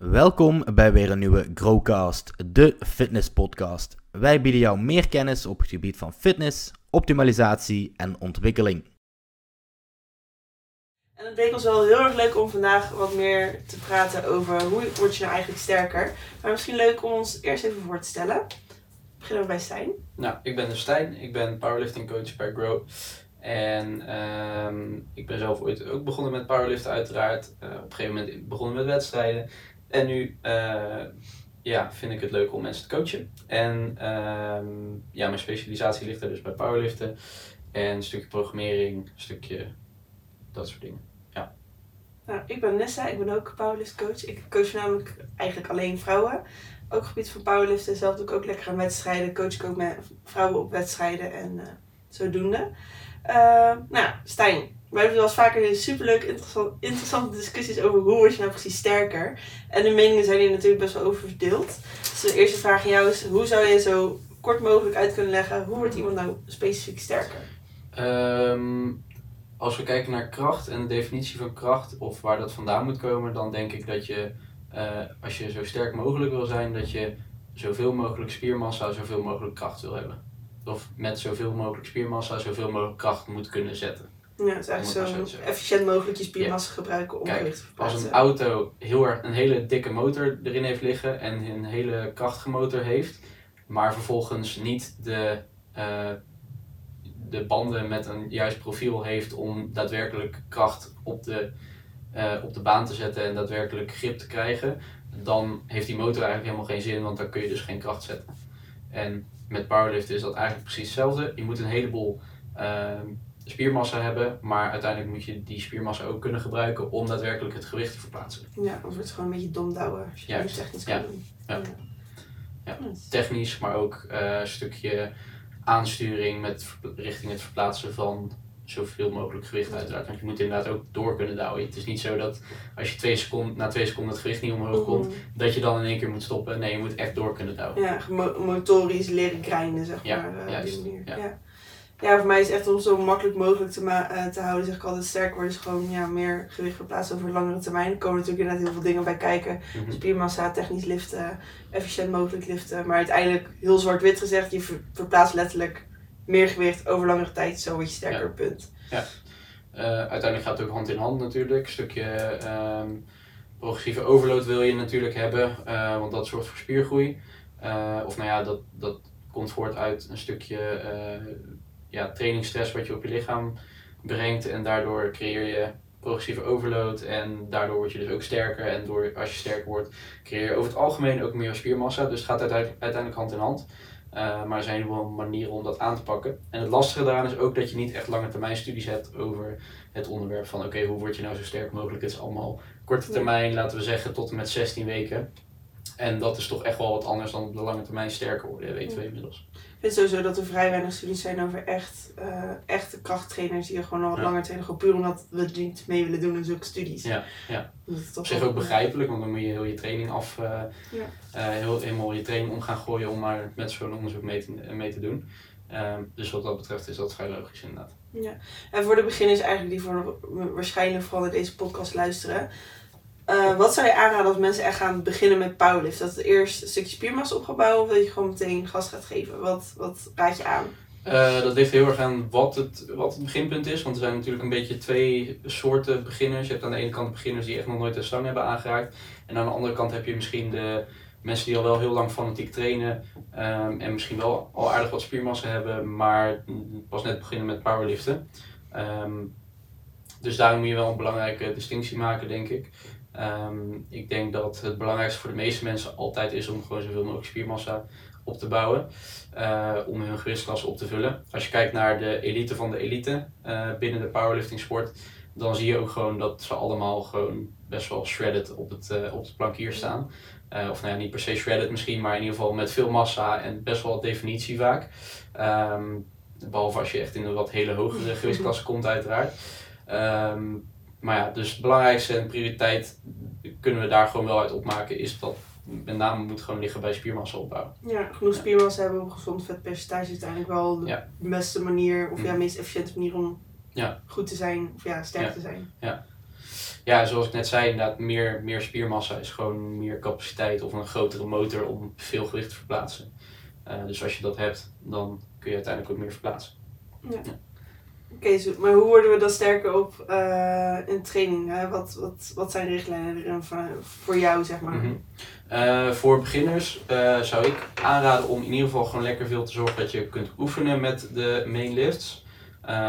Welkom bij weer een nieuwe Growcast, de fitness podcast. Wij bieden jou meer kennis op het gebied van fitness, optimalisatie en ontwikkeling. En het leek ons wel heel erg leuk om vandaag wat meer te praten over hoe word je nou eigenlijk sterker. Maar misschien leuk om ons eerst even voor te stellen. Beginnen we bij Stijn. Nou, ik ben dus Stijn. Ik ben powerlifting coach bij Grow. En ehm, ik ben zelf ooit ook begonnen met powerliften uiteraard. Eh, op een gegeven moment begonnen met wedstrijden. En nu eh, ja, vind ik het leuk om mensen te coachen. En ehm, ja, mijn specialisatie ligt er dus bij powerliften. En een stukje programmering, een stukje dat soort dingen. Nou, ik ben Nessa, ik ben ook powerlift coach. Ik coach namelijk eigenlijk alleen vrouwen. Ook gebied van powerliften. Zelf doe ik ook lekker aan wedstrijden. Coach ik ook met vrouwen op wedstrijden en eh, zodoende. Uh, nou, Stijn, wij hebben wel eens vaker superleuk interessant, interessante discussies over hoe word je nou precies sterker. En de meningen zijn hier natuurlijk best wel over verdeeld. Dus de eerste vraag aan jou is, hoe zou je zo kort mogelijk uit kunnen leggen, hoe wordt iemand nou specifiek sterker? Ehm, als we kijken naar kracht en de definitie van kracht of waar dat vandaan moet komen, dan denk ik dat je, eh, als je zo sterk mogelijk wil zijn, dat je zoveel mogelijk spiermassa, zoveel mogelijk kracht wil hebben. Of met zoveel mogelijk spiermassa, zoveel mogelijk kracht moet kunnen zetten. Ja, het is eigenlijk zo efficiënt mogelijk je spiermassa gebruiken om Kijk, te Als een auto heel erg een hele dikke motor erin heeft liggen en een hele krachtige motor heeft, maar vervolgens niet de, eh, de banden met een juist profiel heeft om daadwerkelijk kracht op de, eh, op de baan te zetten en daadwerkelijk grip te krijgen, dan heeft die motor eigenlijk helemaal geen zin, want dan kun je dus geen kracht zetten. En met powerliften is dat eigenlijk precies hetzelfde. Je moet een heleboel ehm, spiermassa hebben, maar uiteindelijk moet je die spiermassa ook kunnen gebruiken om daadwerkelijk het gewicht te verplaatsen. Ja, anders wordt het gewoon een beetje dom douwen als je het technisch ja, kan doen. ja. Technisch, maar ook eh, een stukje aansturing met richting het verplaatsen van zoveel mogelijk gewicht uiteraard. Want je moet inderdaad ook door kunnen douwen. Het is niet zo dat als je twee seconden, na twee seconden het gewicht niet omhoog komt, Mhm. dat je dan in één keer moet stoppen. Nee, je moet echt door kunnen douwen. Ja, mo- motorisch leren grinden, zeg Ja, maar. op juist, ja. Ja. Ja. voor mij is het echt om zo makkelijk mogelijk te, ma- eh, te houden, zeg ik altijd. Sterk worden is gewoon ja, meer gewicht verplaatsen over langere termijn. Er komen natuurlijk inderdaad heel veel dingen bij kijken. Mhm. Spiermassa, technisch liften, efficiënt mogelijk liften. Maar uiteindelijk, heel zwart-wit gezegd, je ver- verplaatst letterlijk meer gewicht over langere tijd. Zo word je sterker, Ja. punt. Eh, uiteindelijk gaat het ook hand in hand natuurlijk. Een stukje ehm, progressieve overload wil je natuurlijk hebben, eh, want dat zorgt voor spiergroei. Of nou ja, dat, dat komt voort uit een stukje ja, trainingsstress wat je op je lichaam brengt. En daardoor creëer je progressieve overload en daardoor word je dus ook sterker. En door, als je sterker wordt, creëer je over het algemeen ook meer spiermassa. Dus het gaat uiteindelijk, hand in hand. Eh, maar er zijn wel manieren om dat aan te pakken. En het lastige daaraan is ook dat je niet echt lange termijn studies hebt over het onderwerp van oké, hoe word je nou zo sterk mogelijk? Het is allemaal korte termijn, laten we zeggen tot en met 16 weken. En dat is toch echt wel wat anders dan op de lange termijn sterker worden, weten we inmiddels. Ik vind sowieso dat er vrij weinig studies zijn over echt, eh, echte krachttrainers die er gewoon al wat Ja. langer trainen. Gewoon puur omdat we het niet mee willen doen in zulke studies. Ja, ja. Dat het toch Op zich ook begrijpelijk, want dan moet je heel je training af, eh, Ja. eh, heel, helemaal je training om gaan gooien om maar met zo'n onderzoek mee te, mee te doen. Ehm, dus wat dat betreft is dat vrij logisch inderdaad. Ja. En voor de beginners eigenlijk die voor, waarschijnlijk vooral naar deze podcast luisteren. Eh, wat zou je aanraden als mensen echt gaan beginnen met powerlift? Dat het eerst een stukje spiermassa op gaat bouwen of dat je gewoon meteen gas gaat geven? Wat, wat raad je aan? Eh, dat ligt heel erg aan wat het, wat het beginpunt is. Want er zijn natuurlijk een beetje twee soorten beginners. Je hebt aan de ene kant beginners die echt nog nooit een stang hebben aangeraakt. En aan de andere kant heb je misschien de mensen die al wel heel lang fanatiek trainen. ehm, en misschien wel al aardig wat spiermassa hebben, maar pas net beginnen met powerliften. Ehm, dus daarom moet je wel een belangrijke distinctie maken, denk ik. Ehm, ik denk dat het belangrijkste voor de meeste mensen altijd is om gewoon zoveel mogelijk spiermassa op te bouwen eh, om hun gewichtsklasse op te vullen. Als je kijkt naar de elite van de elite eh, binnen de powerlifting sport, dan zie je ook gewoon dat ze allemaal gewoon best wel shredded op het, eh, op het plankier staan. Of nou ja, niet per se shredded misschien, maar in ieder geval met veel massa en best wel definitie vaak. Ehm, behalve als je echt in een wat hele hogere gewichtsklasse komt uiteraard. Ehm, maar ja, dus het belangrijkste en prioriteit kunnen we daar gewoon wel uit opmaken is dat met name moet gewoon liggen bij spiermassa opbouwen. Ja, genoeg spiermassa hebben op gezond vetpercentage is uiteindelijk wel de Ja. beste manier, of ja, Mhm. meest efficiënte manier om Ja. goed te zijn, of ja, sterk Ja. te zijn. ja, zoals ik net zei, inderdaad, meer, meer spiermassa is gewoon meer capaciteit of een grotere motor om veel gewicht te verplaatsen. Eh, dus als je dat hebt, dan kun je uiteindelijk ook meer verplaatsen. Oké, maar hoe worden we dan sterker op eh, in training? Hè? Wat, wat, wat zijn richtlijnen erin voor, voor jou, zeg maar? Mhm. Eh, voor beginners eh, zou ik aanraden om in ieder geval gewoon lekker veel te zorgen dat je kunt oefenen met de main lifts.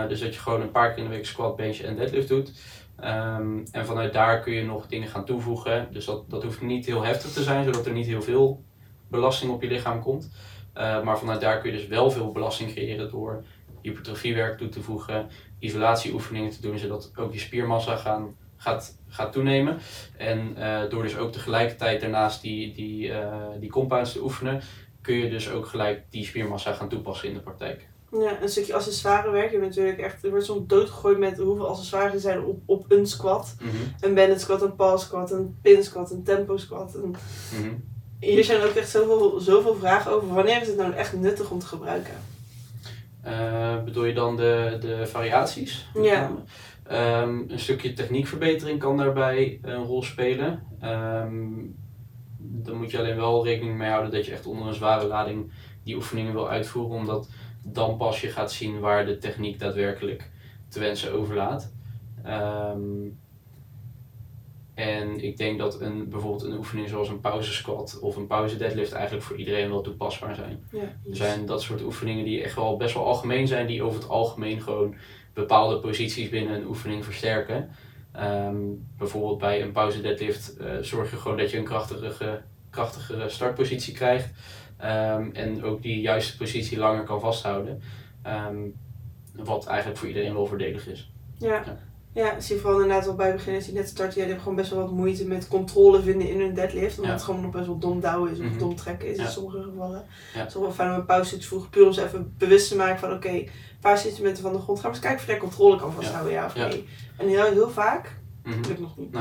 Dus dat je gewoon een paar keer in de week squat, bench en deadlift doet. Ehm, en vanuit daar kun je nog dingen gaan toevoegen. Dus dat, dat hoeft niet heel heftig te zijn, zodat er niet heel veel belasting op je lichaam komt. Maar vanuit daar kun je dus wel veel belasting creëren door hypertrofiewerk toe te voegen, isolatieoefeningen te doen, zodat ook je spiermassa gaan, gaat, gaat toenemen. En eh, door dus ook tegelijkertijd daarnaast die, die, eh, die compounds te oefenen, kun je dus ook gelijk die spiermassa gaan toepassen in de praktijk. Ja, een stukje accessoirewerk. Je bent natuurlijk echt, er wordt soms doodgegooid met hoeveel accessoires er zijn op, op een squat. Een banded squat, een paw squat, een pin squat, een tempo squat. Een... Mhm. Hier zijn ook echt zoveel, zoveel vragen over. Wanneer is het nou echt nuttig om te gebruiken? Eh, bedoel je dan de, de variaties? Ja. Ehm, een stukje techniekverbetering kan daarbij een rol spelen. Ehm, dan moet je alleen wel rekening mee houden dat je echt onder een zware lading die oefeningen wil uitvoeren, omdat dan pas je gaat zien waar de techniek daadwerkelijk te wensen overlaat. Ehm, en ik denk dat een, bijvoorbeeld een oefening zoals een pauze squat of een pauze deadlift eigenlijk voor iedereen wel toepasbaar zijn. Ja, Er zijn dat soort oefeningen die echt wel best wel algemeen zijn, die over het algemeen gewoon bepaalde posities binnen een oefening versterken. Ehm, bijvoorbeeld bij een pauze deadlift eh, zorg je gewoon dat je een krachtigere, krachtigere startpositie krijgt. Ehm, en ook die juiste positie langer kan vasthouden. Ehm, wat eigenlijk voor iedereen wel voordelig is. Ja. Ja. Ja, zie je vooral inderdaad wel bij beginners die net starten, ja, die hebben gewoon best wel wat moeite met controle vinden in hun deadlift. Omdat Ja. het gewoon nog best wel dom douwen is of Mhm. dom trekken is Ja. in sommige gevallen. Ja. Het is wel fijn om een pauze te voegen, puur om ze even bewust te maken van oké, een paar instrumenten van de grond, gaan we eens kijken of jij controle kan vasthouden, ja, of nee. En heel, heel vaak Mhm. lukt nog niet.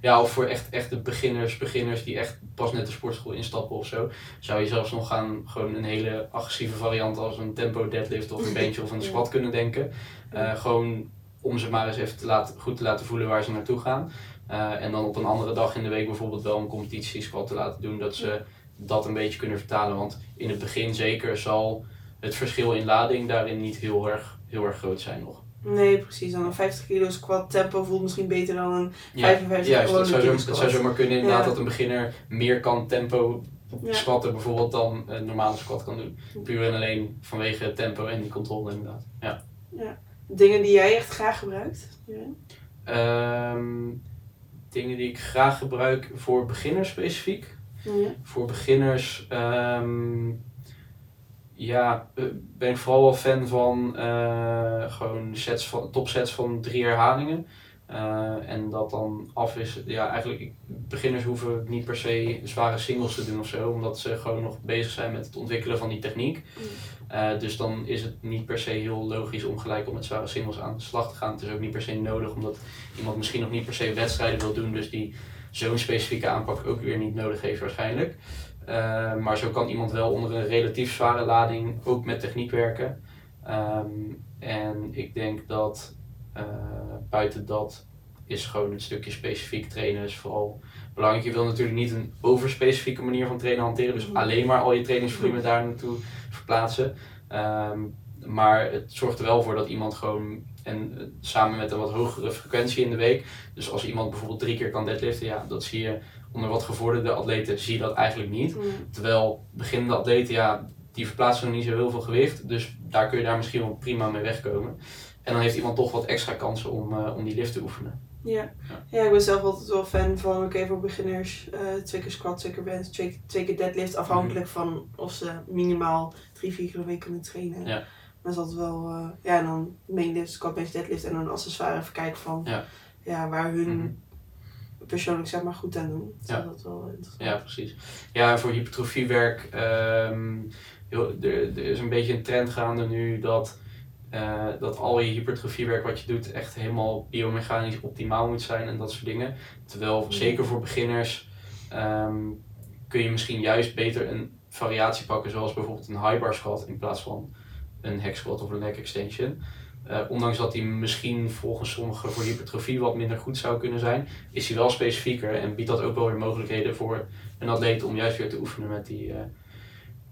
Ja, of voor echt, echt de beginners, beginners die echt pas net de sportschool instappen of zo, zou je zelfs nog gaan gewoon een hele agressieve variant als een tempo deadlift of een bench of een squat kunnen denken. Eh, gewoon om ze maar eens even te laten, goed te laten voelen waar ze naartoe gaan. Eh, en dan op een andere dag in de week bijvoorbeeld wel een competitie squat te laten doen, dat ze dat een beetje kunnen vertalen. Want in het begin zeker zal het verschil in lading daarin niet heel erg, heel erg groot zijn nog. Nee, precies. Dan een 50 kilo squat tempo voelt misschien beter dan een Ja, 55 juist, gewone het zou, zo, kilo squat. zou zomaar kunnen inderdaad Ja. dat een beginner meer kan tempo Ja. squatten bijvoorbeeld dan een normale squat kan doen. Puur en alleen vanwege tempo en die controle inderdaad. Ja. Dingen die jij echt graag gebruikt? Ja. Ehm, dingen die ik graag gebruik voor beginners specifiek. Ja. Voor beginners ehm, ja, eh, ben ik vooral wel fan van eh, gewoon sets van, topsets van drie herhalingen. Eh, en dat dan afwisselen. Ja, eigenlijk, beginners hoeven niet per se zware singles te doen of zo, omdat ze gewoon nog bezig zijn met het ontwikkelen van die techniek. Eh, dus dan is het niet per se heel logisch om gelijk op met zware singles aan de slag te gaan. Het is ook niet per se nodig, omdat iemand misschien nog niet per se wedstrijden wil doen, dus die zo'n specifieke aanpak ook weer niet nodig heeft waarschijnlijk. Eh, maar zo kan iemand wel onder een relatief zware lading ook met techniek werken. Ehm, en ik denk dat buiten dat is gewoon het stukje specifiek trainen is vooral belangrijk. Je wil natuurlijk niet een overspecifieke manier van trainen hanteren, dus Mhm. alleen maar al je trainingsvolume daar naartoe verplaatsen. Ehm, maar het zorgt er wel voor dat iemand gewoon, en eh, samen met een wat hogere frequentie in de week, dus als iemand bijvoorbeeld drie keer kan deadliften, ja, dat zie je onder wat gevorderde atleten, zie je dat eigenlijk niet. Ja. Terwijl beginnende atleten, ja, die verplaatsen nog niet zo heel veel gewicht. Dus daar kun je daar misschien wel prima mee wegkomen. En dan heeft iemand toch wat extra kansen om, eh, om die lift te oefenen. Ja. Ja. ja, ik ben zelf altijd wel fan van, oké, voor beginners, eh, twee keer squat, twee keer bench, twee, twee keer deadlift, afhankelijk van of ze minimaal drie, vier keer een week kunnen trainen. Ja. Maar is dat wel, eh, ja, en dan main lift, squat, bench, deadlift en dan accessoire even kijken van, Ja. ja, waar hun Mhm. persoonlijk zeg maar goed aan doen. Dus Ja. dat is wel interessant. Ja, precies. Ja, voor hypertrofiewerk, heel, er, er is een beetje een trend gaande nu dat, eh, dat al je hypertrofiewerk wat je doet echt helemaal biomechanisch optimaal moet zijn en dat soort dingen. Terwijl zeker voor beginners ehm, kun je misschien juist beter een variatie pakken zoals bijvoorbeeld een high bar squat in plaats van een hack squat of een leg extension. eh, ondanks dat hij misschien volgens sommigen voor hypertrofie wat minder goed zou kunnen zijn, is hij wel specifieker en biedt dat ook wel weer mogelijkheden voor een atleet om juist weer te oefenen met die, eh,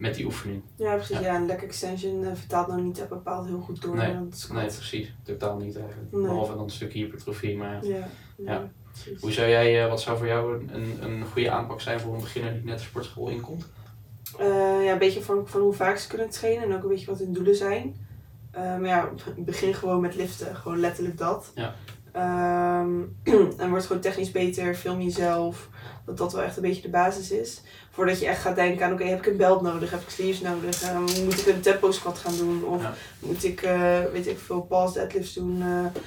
met die oefening. Ja, precies. Ja. Ja, een leg extension eh, vertaalt nou niet bepaald heel goed door. Nee. Nee, precies. Totaal niet eigenlijk. Nee. Behalve dan een stukje hypertrofie. Maar Ja, ja. Hoe zou jij, eh, wat zou voor jou een, een, een goede aanpak zijn voor een beginner die net de sportschool inkomt? Eh, ja, een beetje van, van hoe vaak ze kunnen trainen en ook een beetje wat hun doelen zijn. Eh, maar ja, begin gewoon met liften, gewoon letterlijk dat. Ja. Ehm, en word gewoon technisch beter, film jezelf. Dat dat wel echt een beetje de basis is. Voordat je echt gaat denken aan, oké, heb ik een belt nodig? Heb ik sleeves nodig? Eh, moet ik een tempo squat gaan doen? Of Ja. moet ik, eh, weet ik veel, pause deadlifts doen? eh,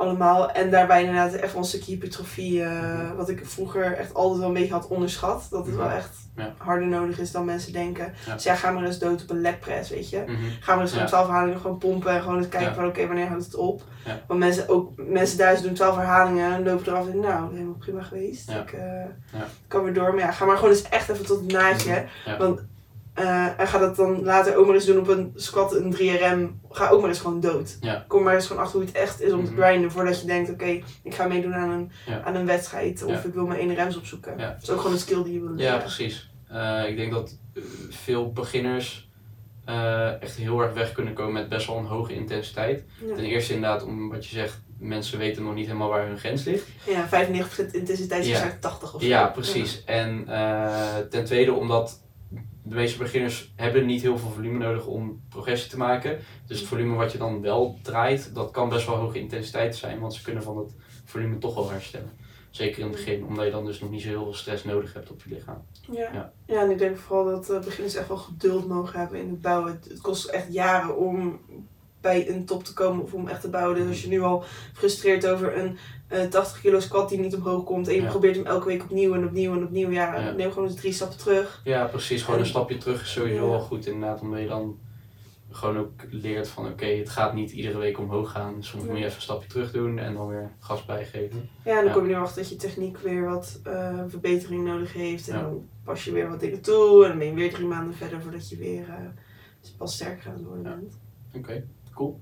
allemaal. En daarbij inderdaad echt stukje hypertrofie. eh, Mhm. Wat ik vroeger echt altijd wel een beetje had onderschat. Dat het Mhm. wel echt Ja. harder nodig is dan mensen denken. Ja. Dus ja, ga maar eens dood op een leg press, weet je. Mhm. Ga maar eens gewoon. 12 herhalingen gewoon pompen en gewoon eens kijken van oké, wanneer houdt het op. Want mensen, ook, mensen thuis doen 12 herhalingen en lopen eraf en nou, helemaal prima geweest. Ik eh, kan weer door. Maar ja, ga maar gewoon eens echt even tot het naadje. Ja. Want eh, en ga dat dan later ook maar eens doen op een squat, een 3RM. Ga ook maar eens gewoon dood. Ja. Kom maar eens gewoon achter hoe het echt is om te Mhm. grinden. Voordat je denkt, oké, ik ga meedoen aan een, Ja. aan een wedstrijd. Of Ja. ik wil mijn 1 rems opzoeken. Ja. Dat is ook gewoon een skill die je wil Ja, leren. precies. Eh, ik denk dat eh, veel beginners echt heel erg weg kunnen komen met best wel een hoge intensiteit. Ja. Ten eerste inderdaad, om wat je zegt, mensen weten nog niet helemaal waar hun grens ligt. Ja, 95% intensiteit is Ja. waarschijnlijk 80 of zo. Ja, precies. En ten tweede omdat de meeste beginners hebben niet heel veel volume nodig om progressie te maken. Dus het volume wat je dan wel draait, dat kan best wel hoge intensiteit zijn, want ze kunnen van het volume toch wel herstellen. Zeker in het begin, omdat je dan dus nog niet zo heel veel stress nodig hebt op je lichaam. Ja. Ja. Ja. en ik denk vooral dat eh, beginners echt wel geduld mogen hebben in het bouwen. Het, het kost echt jaren om bij een top te komen of om echt te bouwen. Dus als je nu al frustreert over een eh 80 kilo squat die niet omhoog komt en je Ja. probeert hem elke week opnieuw en opnieuw en opnieuw, ja, Ja. neem gewoon eens drie stappen terug. Ja, precies. Gewoon een En- stapje terug is sowieso wel goed inderdaad, omdat je dan gewoon ook leert van oké, het gaat niet iedere week omhoog gaan. Soms moet je even een stapje terug doen en dan weer gas bijgeven. Ja, en dan kom je erachter dat je techniek weer wat eh, verbetering nodig heeft. En dan pas je weer wat dingen toe. En dan ben je weer drie maanden verder voordat je weer eh, pas sterker aan het worden bent. Oké, cool.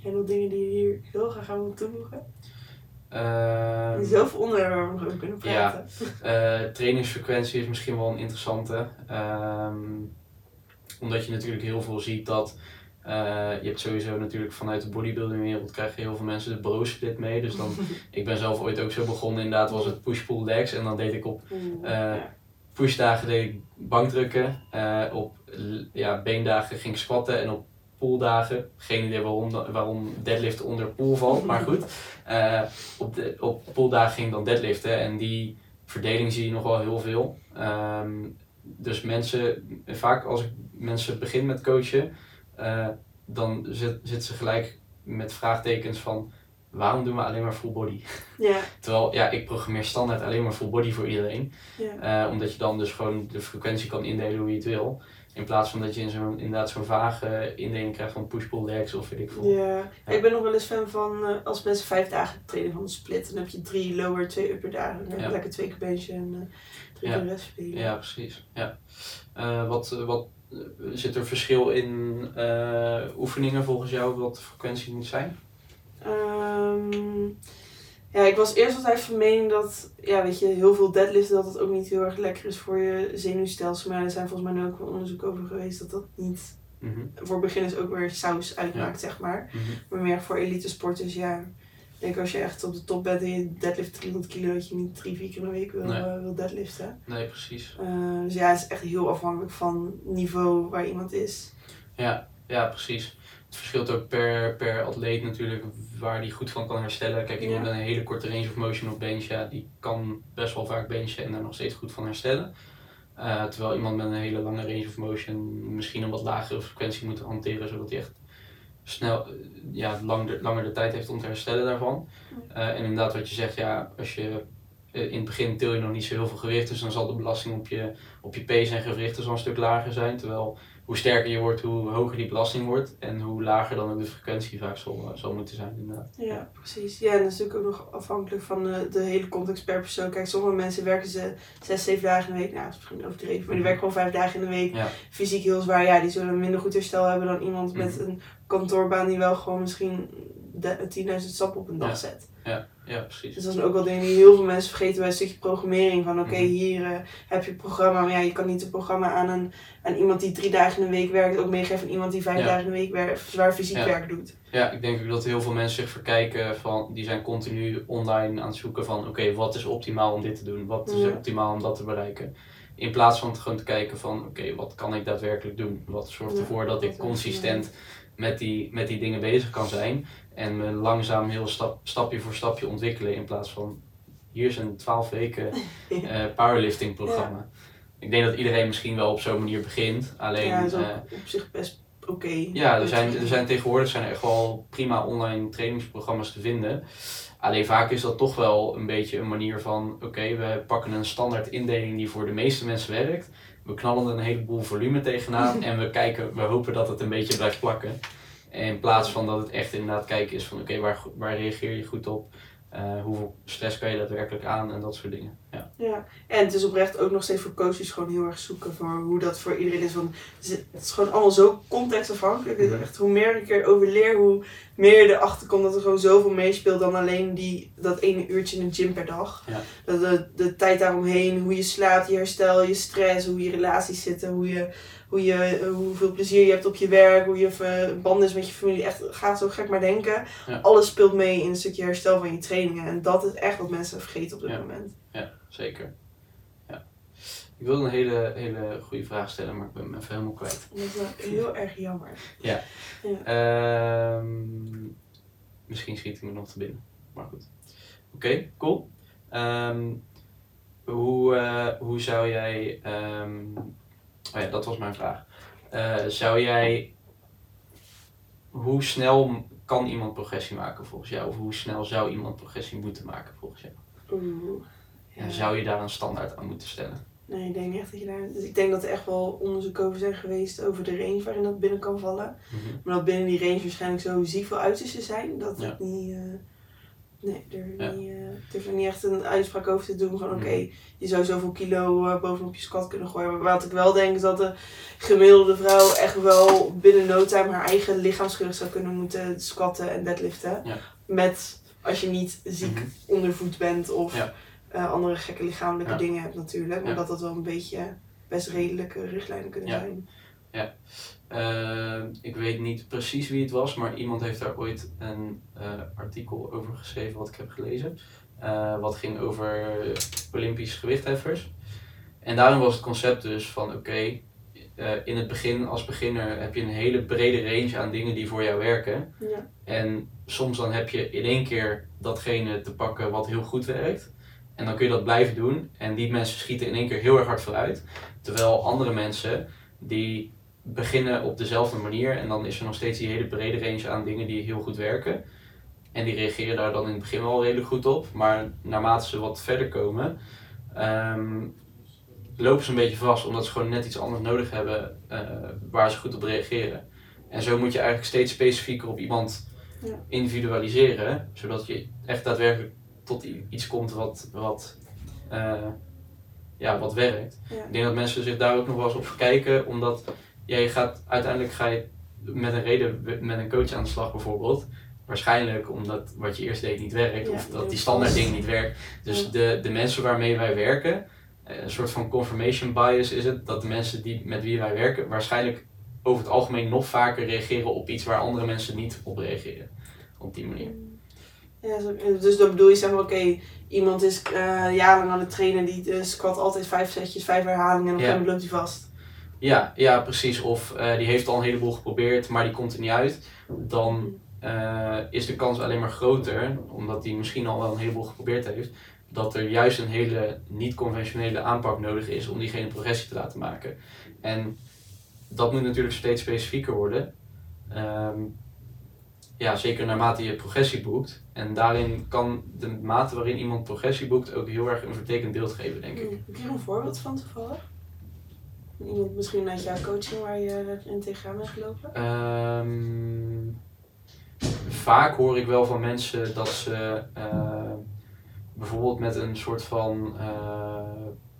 Heel veel dingen die je hier heel graag aan toevoegen. Ehm, zoveel onderwerpen waar we nog over kunnen Ja. praten. Eh, trainingsfrequentie is misschien wel een interessante. Ehm, omdat je natuurlijk heel veel ziet dat. eh, je hebt sowieso natuurlijk vanuit de bodybuilding wereld krijg je heel veel mensen de bro split mee. Dus dan, ik ben zelf ooit ook zo begonnen, inderdaad was het push-pull legs. En dan deed ik op Eh, ja. pushdagen deed ik bankdrukken. op ja, beendagen ging ik squatten. En op pooldagen, geen idee waarom, waarom deadlift onder pool valt, maar goed. Eh, op, de, op pooldagen ging dan deadliften en die verdeling zie je nog wel heel veel. Ehm, dus mensen, vaak als ik mensen begin met coachen, eh, dan zit, zitten ze gelijk met vraagtekens van waarom doen we alleen maar full body? Ja, Terwijl ja, ik programmeer standaard alleen maar full body voor iedereen. ja. Eh, omdat je dan dus gewoon de frequentie kan indelen hoe je het wil. In plaats van dat je in zo'n, inderdaad zo'n vage indeling krijgt van push-pull legs of weet ik veel. ja. Ik ben nog wel eens fan van eh, als mensen vijf dagen trainen van een split. Dan heb je drie lower, twee upper dagen. Dan heb je Ja. lekker twee keer benchen en eh, drie keer rest spelen. Ja, precies. Ja. Eh, wat, wat, zit er verschil in oefeningen volgens jou wat de frequentie moet zijn? Ehm, ja, ik was eerst altijd van mening dat, ja, weet je, heel veel deadliften dat het ook niet heel erg lekker is voor je zenuwstelsel. Maar er zijn volgens mij nu ook wel onderzoek over geweest dat dat niet Mhm, voor beginners ook weer saus uitmaakt, zeg maar. mhm. Maar meer voor elite sporters, ja. Ik denk als je echt op de top bent en je deadlift 300 kilo, dat je niet drie, vier keer de week wil, Nee. eh, wil deadliften. Nee, precies. Eh, dus ja, het is echt heel afhankelijk van niveau waar iemand is. Ja, ja, precies. Het verschilt ook per, per atleet natuurlijk waar die goed van kan herstellen. Kijk, iemand Ja. met een hele korte range of motion op bench, ja, die kan best wel vaak benchen en daar nog steeds goed van herstellen. Eh, terwijl iemand met een hele lange range of motion misschien een wat lagere frequentie moet hanteren, zodat hij echt snel, eh, ja, lang, langer de tijd heeft om te herstellen daarvan. Eh, en inderdaad wat je zegt, ja, als je in het begin til je nog niet zo heel veel gewicht, dus dan zal de belasting op je, op je pees en gewrichten zal een stuk lager zijn. Terwijl hoe sterker je wordt, hoe hoger die belasting wordt. En hoe lager dan ook de frequentie vaak zal, zal moeten zijn inderdaad. Ja, precies. Ja, en dat is natuurlijk ook nog afhankelijk van de, de hele context per persoon. Kijk, sommige mensen werken ze zes, zeven dagen in de week. Nou, dat is misschien overdreven, maar die Mhm. werken gewoon vijf dagen in de week. Ja. Fysiek heel zwaar. Ja, die zullen minder goed herstel hebben dan iemand met Mhm. een kantoorbaan die wel gewoon misschien de- 10.000 stappen op een dag Ja. zet. Ja, precies. Dus dat zijn ook wel dingen die heel veel mensen vergeten bij een stukje programmering. Van oké, Mhm. hier eh, heb je een programma. Maar ja, je kan niet een programma aan, een, aan iemand die drie dagen in de week werkt ook meegeven aan iemand die vijf Ja. dagen in de week werkt, zwaar fysiek Ja. werk doet. Ja, ik denk ook dat heel veel mensen zich verkijken van, die zijn continu online aan het zoeken van, oké, wat is optimaal om dit te doen? Wat is Ja. optimaal om dat te bereiken? In plaats van gewoon te kijken van, oké, wat kan ik daadwerkelijk doen? Wat zorgt ervoor dat ik consistent met die, met die dingen bezig kan zijn en me langzaam heel stap, stapje voor stapje ontwikkelen in plaats van, hier is een 12 weken eh, powerlifting programma. Ik denk dat iedereen misschien wel op zo'n manier begint, alleen... ja, dat is ook eh, op zich best oké. ja, er zijn, er zijn tegenwoordig zijn er echt wel prima online trainingsprogramma's te vinden. Alleen vaak is dat toch wel een beetje een manier van, oké, we pakken een standaard indeling die voor de meeste mensen werkt. We knallen er een heleboel volume tegenaan en we kijken, we hopen dat het een beetje blijft plakken. In plaats van dat het echt inderdaad kijken is van, oké, waar, waar reageer je goed op? Eh, hoeveel stress kan je daadwerkelijk aan en dat soort dingen. Ja, Ja, en het is oprecht ook nog steeds voor coaches gewoon heel erg zoeken voor hoe dat voor iedereen is. Want het is, gewoon allemaal zo contextafhankelijk. Echt, hoe meer ik erover leer, hoe meer je erachter komt dat er gewoon zoveel meespeelt dan alleen die, dat ene uurtje in de gym per dag. Ja. Dat De, de tijd daaromheen, hoe je slaapt, je herstel, je stress, hoe je relaties zitten, hoe je, hoe je, eh, hoeveel plezier je hebt op je werk, hoe je ver- band is met je familie. Echt, ga zo gek maar denken. Ja. Alles speelt mee in een stukje herstel van je trainingen. En dat is echt wat mensen vergeten op dit Ja. moment. ja zeker. Ja. Ik wilde een hele, hele goede vraag stellen, maar ik ben hem even helemaal kwijt. Dat is wel heel erg jammer. Ehm, misschien schiet ik me nog te binnen. Maar goed. Oké, cool. Ehm, hoe, eh, hoe zou jij. ehm, oh ja, dat was mijn vraag. Eh, zou jij. Hoe snel kan iemand progressie maken volgens jou? Of hoe snel zou iemand progressie moeten maken volgens jou? Oeh. En zou je daar een standaard aan moeten stellen? Nee, ik denk echt dat je daar... Dus ik denk dat er echt wel onderzoeken over zijn geweest over de range waarin dat binnen kan vallen. Mhm. Maar dat binnen die range waarschijnlijk zo ziek veel uitersten zijn, dat Ja. het niet... eh, nee, er Ja. niet, durf er niet echt een uitspraak over te doen van oké, je zou zoveel kilo eh, bovenop je squat kunnen gooien. Maar wat ik wel denk is dat de gemiddelde vrouw echt wel binnen no time haar eigen lichaamsgewicht zou kunnen moeten squatten en deadliften. Ja. Met, als je niet ziek Mhm. ondervoed bent of Ja. eh, andere gekke lichamelijke dingen hebt natuurlijk. Maar Ja. dat dat wel een beetje best redelijke richtlijnen kunnen Ja. Eh, ik weet niet precies wie het was, maar iemand heeft daar ooit een eh, artikel over geschreven wat ik heb gelezen. Eh, wat ging over Olympisch gewichtheffers. En daarin was het concept dus van oké, in het begin als beginner heb je een hele brede range aan dingen die voor jou werken. Ja. En soms dan heb je in één keer datgene te pakken wat heel goed werkt. En dan kun je dat blijven doen. En die mensen schieten in één keer heel erg hard vooruit. Terwijl andere mensen die beginnen op dezelfde manier. En dan is er nog steeds die hele brede range aan dingen die heel goed werken. En die reageren daar dan in het begin wel redelijk goed op. Maar naarmate ze wat verder komen, ehm, lopen ze een beetje vast. Omdat ze gewoon net iets anders nodig hebben eh, waar ze goed op reageren. En zo moet je eigenlijk steeds specifieker op iemand Ja. individualiseren. Zodat je echt daadwerkelijk tot iets komt wat, wat, eh, ja, wat werkt. Ja. Ik denk dat mensen zich daar ook nog wel eens op kijken. Omdat ja, je gaat, uiteindelijk ga je met een reden met een coach aan de slag bijvoorbeeld. Waarschijnlijk omdat wat je eerst deed niet werkt. Ja, of dat die standaard ding niet werkt. Dus Ja. de, de mensen waarmee wij werken. eh, Een soort van confirmation bias is het. Dat de mensen die, met wie wij werken waarschijnlijk over het algemeen nog vaker reageren op iets waar andere mensen niet op reageren. Op die manier. Ja, dus dan bedoel je zeg maar, oké, iemand is eh, jarenlang aan het trainen, die eh, squat altijd vijf setjes, vijf herhalingen en op een Ja. gegeven moment loopt hij vast. Ja, ja, precies. Of eh, die heeft al een heleboel geprobeerd, maar die komt er niet uit. Dan eh, is de kans alleen maar groter, omdat hij misschien al wel een heleboel geprobeerd heeft, dat er juist een hele niet-conventionele aanpak nodig is om diegene progressie te laten maken. En dat moet natuurlijk steeds specifieker worden. Ehm, ja, zeker naarmate je progressie boekt. En daarin kan de mate waarin iemand progressie boekt ook heel erg een vertekend beeld geven, denk ik. Heb je een voorbeeld van toevallig? Iemand misschien uit jouw coaching waar je in tegenaan bent gelopen? Ehm, vaak hoor ik wel van mensen dat ze eh, bijvoorbeeld met een soort van eh,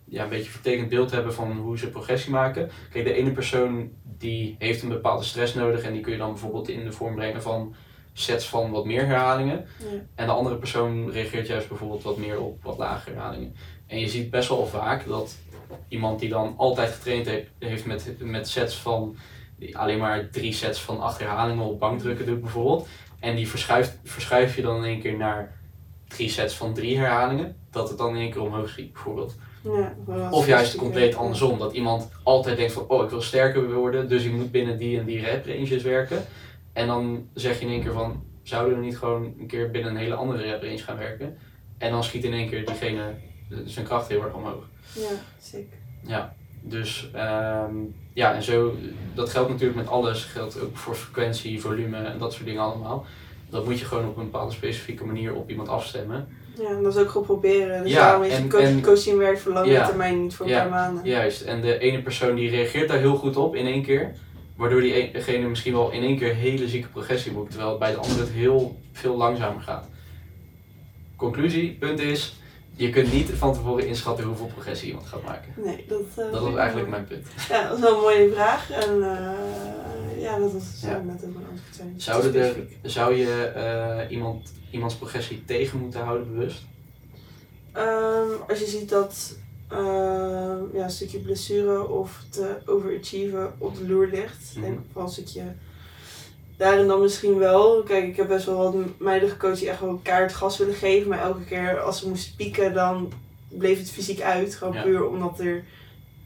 ja, een beetje vertekend beeld hebben van hoe ze progressie maken. Kijk, de ene persoon die heeft een bepaalde stress nodig en die kun je dan bijvoorbeeld in de vorm brengen van sets van wat meer herhalingen. Ja. En de andere persoon reageert juist bijvoorbeeld wat meer op wat lagere herhalingen. En je ziet best wel vaak dat iemand die dan altijd getraind heeft, heeft met, met sets van die alleen maar drie sets van acht herhalingen op bankdrukken doet bijvoorbeeld. En die verschuift, verschuif je dan in één keer naar drie sets van drie herhalingen. Dat het dan in één keer omhoog schiet bijvoorbeeld. Ja, Of juist compleet andersom. Dat iemand altijd denkt van, oh ik wil sterker worden, dus ik moet binnen die en die rep ranges werken. En dan zeg je in één keer van, zouden we niet gewoon een keer binnen een hele andere rep range gaan werken? En dan schiet in één keer diegene zijn kracht heel erg omhoog. Ja, zeker. Ja, dus ehm, ja, en zo, dat geldt natuurlijk met alles. Geldt ook voor frequentie, volume en dat soort dingen allemaal. Dat moet je gewoon op een bepaalde specifieke manier op iemand afstemmen. Ja, en dat is ook gewoon proberen. Dus Ja, daarom is en- coach, en- coaching werkt voor lange Ja. termijn, niet voor een Ja. paar maanden. Juist, en de ene persoon die reageert daar heel goed op in één keer. Waardoor diegene misschien wel in één keer hele zieke progressie boekt. Terwijl bij de andere het heel veel langzamer gaat. Conclusie, punt is, je kunt niet van tevoren inschatten hoeveel progressie iemand gaat maken. Nee, dat, eh, Dat was eigenlijk mijn punt. Ja, dat is wel een mooie vraag. En eh, ja, dat was Ja. ja. net ook een antwoord zijn. Zouden er, zou je eh, iemand, iemands progressie tegen moeten houden bewust? Ehm, als je ziet dat ehm, ja, een stukje blessure of te overachieven op de loer ligt, Mhm. denk ik wel een stukje daarin dan misschien wel. Kijk, ik heb best wel wat meiden gecoacht die echt wel kaart gas willen geven, maar elke keer als ze moesten pieken, dan bleef het fysiek uit. Gewoon Ja. puur omdat er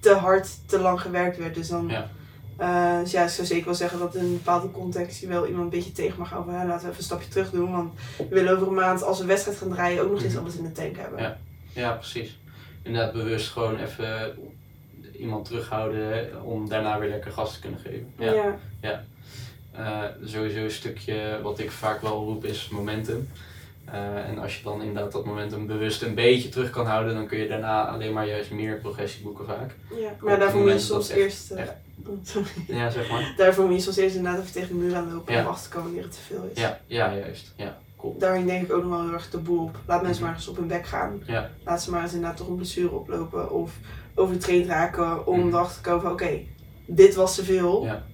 te hard, te lang gewerkt werd. Dus dan. Ja. eh, dus ja, ik zou zeker wel zeggen dat in een bepaalde context je wel iemand een beetje tegen mag houden. laten we even een stapje terug doen. Want we willen over een maand, als we een wedstrijd gaan draaien, ook nog eens Mhm. alles in de tank hebben. Ja. Ja, precies. Inderdaad, bewust gewoon even iemand terughouden om daarna weer lekker gas te kunnen geven. Ja. ja. Eh, sowieso een stukje wat ik vaak wel roep is momentum. Eh, en als je dan inderdaad dat momentum bewust een beetje terug kan houden, dan kun je daarna alleen maar juist meer progressie boeken vaak. Ja, maar daarvoor moet je soms echt- eerst. eh, echt-. Ja, zeg maar. Daarvoor moet je soms eerst inderdaad even tegen de muur aanlopen Ja. om te komen wanneer het te veel is. Ja, ja, juist. Ja, cool. Daarin denk ik ook nog wel heel erg de boel op. Laat mensen Mhm. maar eens op hun bek gaan. Ja. Laat ze maar eens inderdaad toch een blessure oplopen of overtraind raken om erachter te komen van oké, dit was te veel. Ja.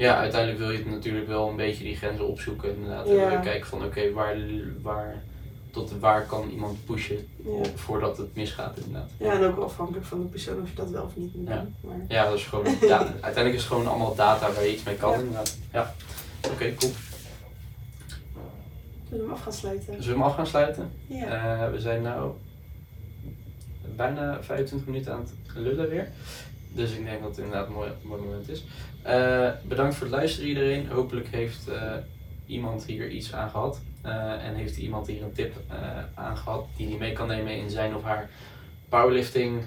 Ja, uiteindelijk wil je het natuurlijk wel een beetje die grenzen opzoeken. Inderdaad. En Ja. je kijken van oké, waar, waar, tot waar kan iemand pushen Ja. voordat het misgaat inderdaad. Ja, en ook wel afhankelijk van de persoon of je dat wel of niet moet Ja. doen. Maar, Ja, dat is gewoon, da- uiteindelijk is het gewoon allemaal data waar je iets mee kan Ja. inderdaad. Ja, oké, cool. zullen we hem af gaan sluiten? Zullen we hem af gaan sluiten? Ja. Eh, we zijn nu bijna 25 minuten aan het lullen weer. Dus ik denk dat het inderdaad een mooi, mooi moment is. Eh, bedankt voor het luisteren iedereen. Hopelijk heeft eh, iemand hier iets aan gehad. Eh, en heeft iemand hier een tip aan gehad die hij mee kan nemen in zijn of haar powerlifting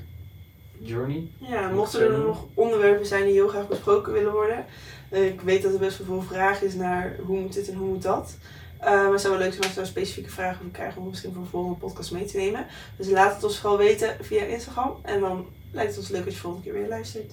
journey. Ja, mochten er nog onderwerpen zijn die heel graag besproken willen worden. ik weet dat er best wel veel vraag is naar hoe moet dit en hoe moet dat. Maar het zou wel leuk zijn als we daar specifieke vragen over krijgen om misschien voor een volgende podcast mee te nemen. Dus laat het ons vooral weten via Instagram. En dan lijkt ons leuk als je volgende keer weer luistert.